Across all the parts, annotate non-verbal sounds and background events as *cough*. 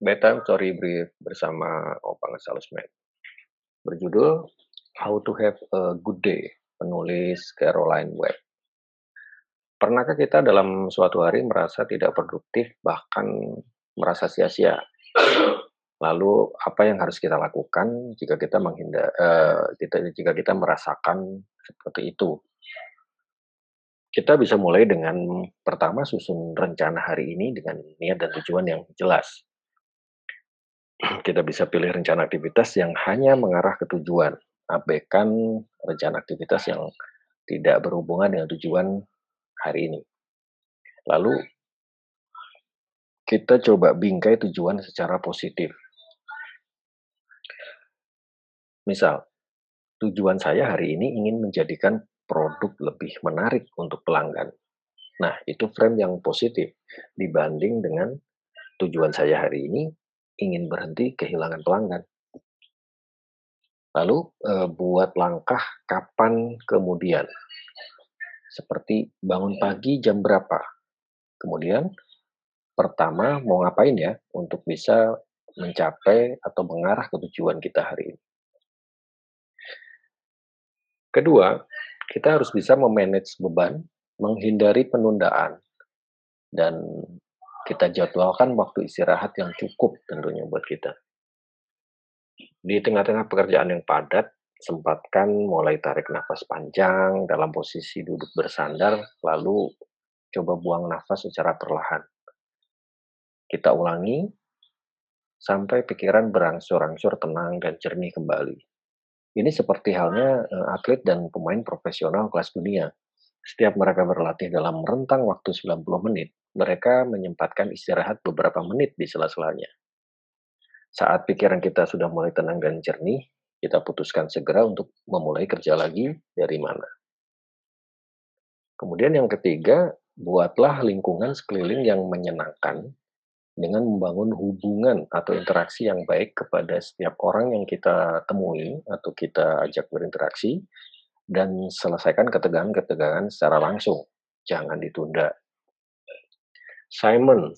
Bedtime Story Brief bersama Opang Salesman. Berjudul How to Have a Good Day, penulis Caroline Webb. Pernahkah kita dalam suatu hari merasa tidak produktif, bahkan merasa sia-sia? Lalu apa yang harus kita lakukan jika kita menghindar, kita, jika kita merasakan seperti itu? Kita bisa mulai dengan pertama susun rencana hari ini dengan niat dan tujuan yang jelas *clears throat* kita bisa pilih rencana aktivitas yang hanya mengarah ke tujuan, abaikan rencana aktivitas yang tidak berhubungan dengan tujuan hari ini. Lalu kita coba bingkai tujuan secara positif. Misal, tujuan saya hari ini ingin menjadikan produk lebih menarik untuk pelanggan. Nah, itu frame yang positif dibanding dengan tujuan saya hari ini ingin berhenti kehilangan pelanggan. Lalu eh, buat langkah kapan kemudian. Seperti bangun pagi jam berapa. Kemudian pertama mau ngapain ya untuk bisa mencapai atau mengarah ke tujuan kita hari ini. Kedua, kita harus bisa memanage beban, menghindari penundaan, dan kita jadwalkan waktu istirahat yang cukup tentunya buat kita. Di tengah-tengah pekerjaan yang padat, sempatkan mulai tarik nafas panjang dalam posisi duduk bersandar, lalu coba buang nafas secara perlahan. Kita ulangi sampai pikiran berangsur-angsur tenang dan jernih kembali. Ini seperti halnya eh, atlet dan pemain profesional kelas dunia. Setiap mereka berlatih dalam rentang waktu 90 menit, mereka menyempatkan istirahat beberapa menit di sela-selanya. Saat pikiran kita sudah mulai tenang dan jernih, kita putuskan segera untuk memulai kerja lagi dari mana. Kemudian yang ketiga, buatlah lingkungan sekeliling yang menyenangkan dengan membangun hubungan atau interaksi yang baik kepada setiap orang yang kita temui atau kita ajak berinteraksi dan selesaikan ketegangan-ketegangan secara langsung. Jangan ditunda. Simon,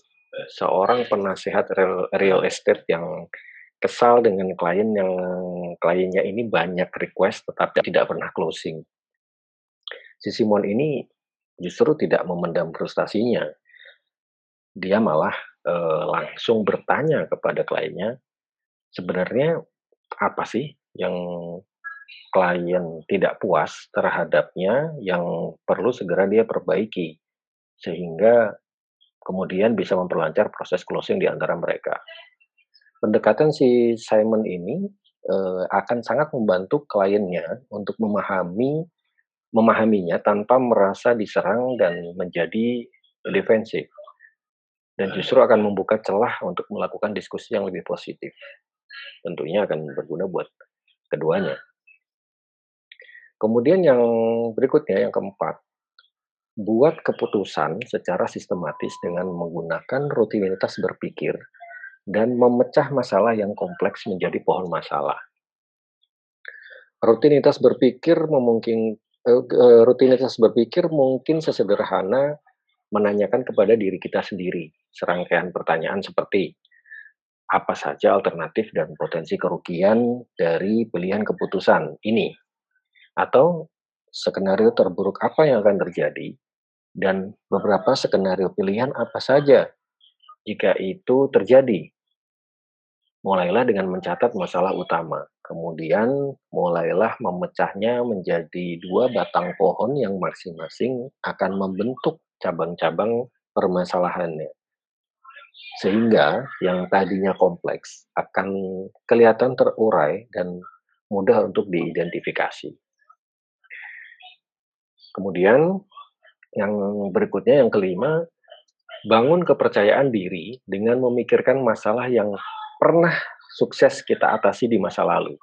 seorang penasehat real, estate yang kesal dengan klien yang kliennya ini banyak request tetapi tidak pernah closing. Si Simon ini justru tidak memendam frustasinya. Dia malah e, langsung bertanya kepada kliennya, sebenarnya apa sih yang klien tidak puas terhadapnya yang perlu segera dia perbaiki sehingga kemudian bisa memperlancar proses closing di antara mereka. Pendekatan si Simon ini uh, akan sangat membantu kliennya untuk memahami memahaminya tanpa merasa diserang dan menjadi defensif. Dan justru akan membuka celah untuk melakukan diskusi yang lebih positif. Tentunya akan berguna buat keduanya. Kemudian yang berikutnya, yang keempat, buat keputusan secara sistematis dengan menggunakan rutinitas berpikir dan memecah masalah yang kompleks menjadi pohon masalah. Rutinitas berpikir memungkin eh, rutinitas berpikir mungkin sesederhana menanyakan kepada diri kita sendiri serangkaian pertanyaan seperti apa saja alternatif dan potensi kerugian dari pilihan keputusan ini atau skenario terburuk apa yang akan terjadi dan beberapa skenario pilihan apa saja jika itu terjadi. Mulailah dengan mencatat masalah utama, kemudian mulailah memecahnya menjadi dua batang pohon yang masing-masing akan membentuk cabang-cabang permasalahannya. Sehingga yang tadinya kompleks akan kelihatan terurai dan mudah untuk diidentifikasi. Kemudian yang berikutnya, yang kelima, bangun kepercayaan diri dengan memikirkan masalah yang pernah sukses kita atasi di masa lalu.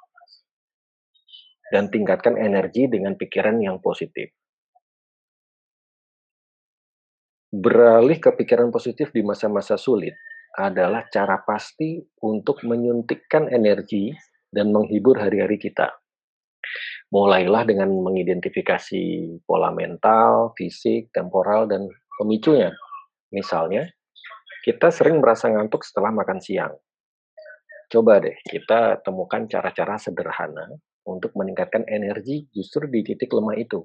Dan tingkatkan energi dengan pikiran yang positif. Beralih ke pikiran positif di masa-masa sulit adalah cara pasti untuk menyuntikkan energi dan menghibur hari-hari kita. Mulailah dengan mengidentifikasi pola mental, fisik, temporal, dan pemicunya. Misalnya, kita sering merasa ngantuk setelah makan siang. Coba deh kita temukan cara-cara sederhana untuk meningkatkan energi justru di titik lemah itu.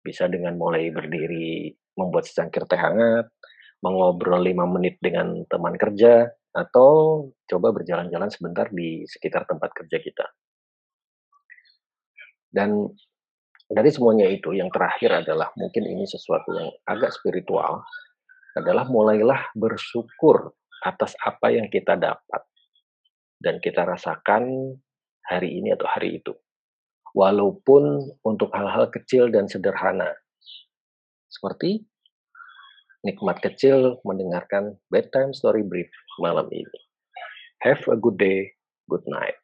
Bisa dengan mulai berdiri, membuat secangkir teh hangat, mengobrol 5 menit dengan teman kerja, atau coba berjalan-jalan sebentar di sekitar tempat kerja kita. Dan dari semuanya itu yang terakhir adalah mungkin ini sesuatu yang agak spiritual, adalah mulailah bersyukur atas apa yang kita dapat dan kita rasakan hari ini atau hari itu. Walaupun untuk hal-hal kecil dan sederhana. Seperti nikmat kecil mendengarkan bedtime story brief malam ini. Have a good day, good night.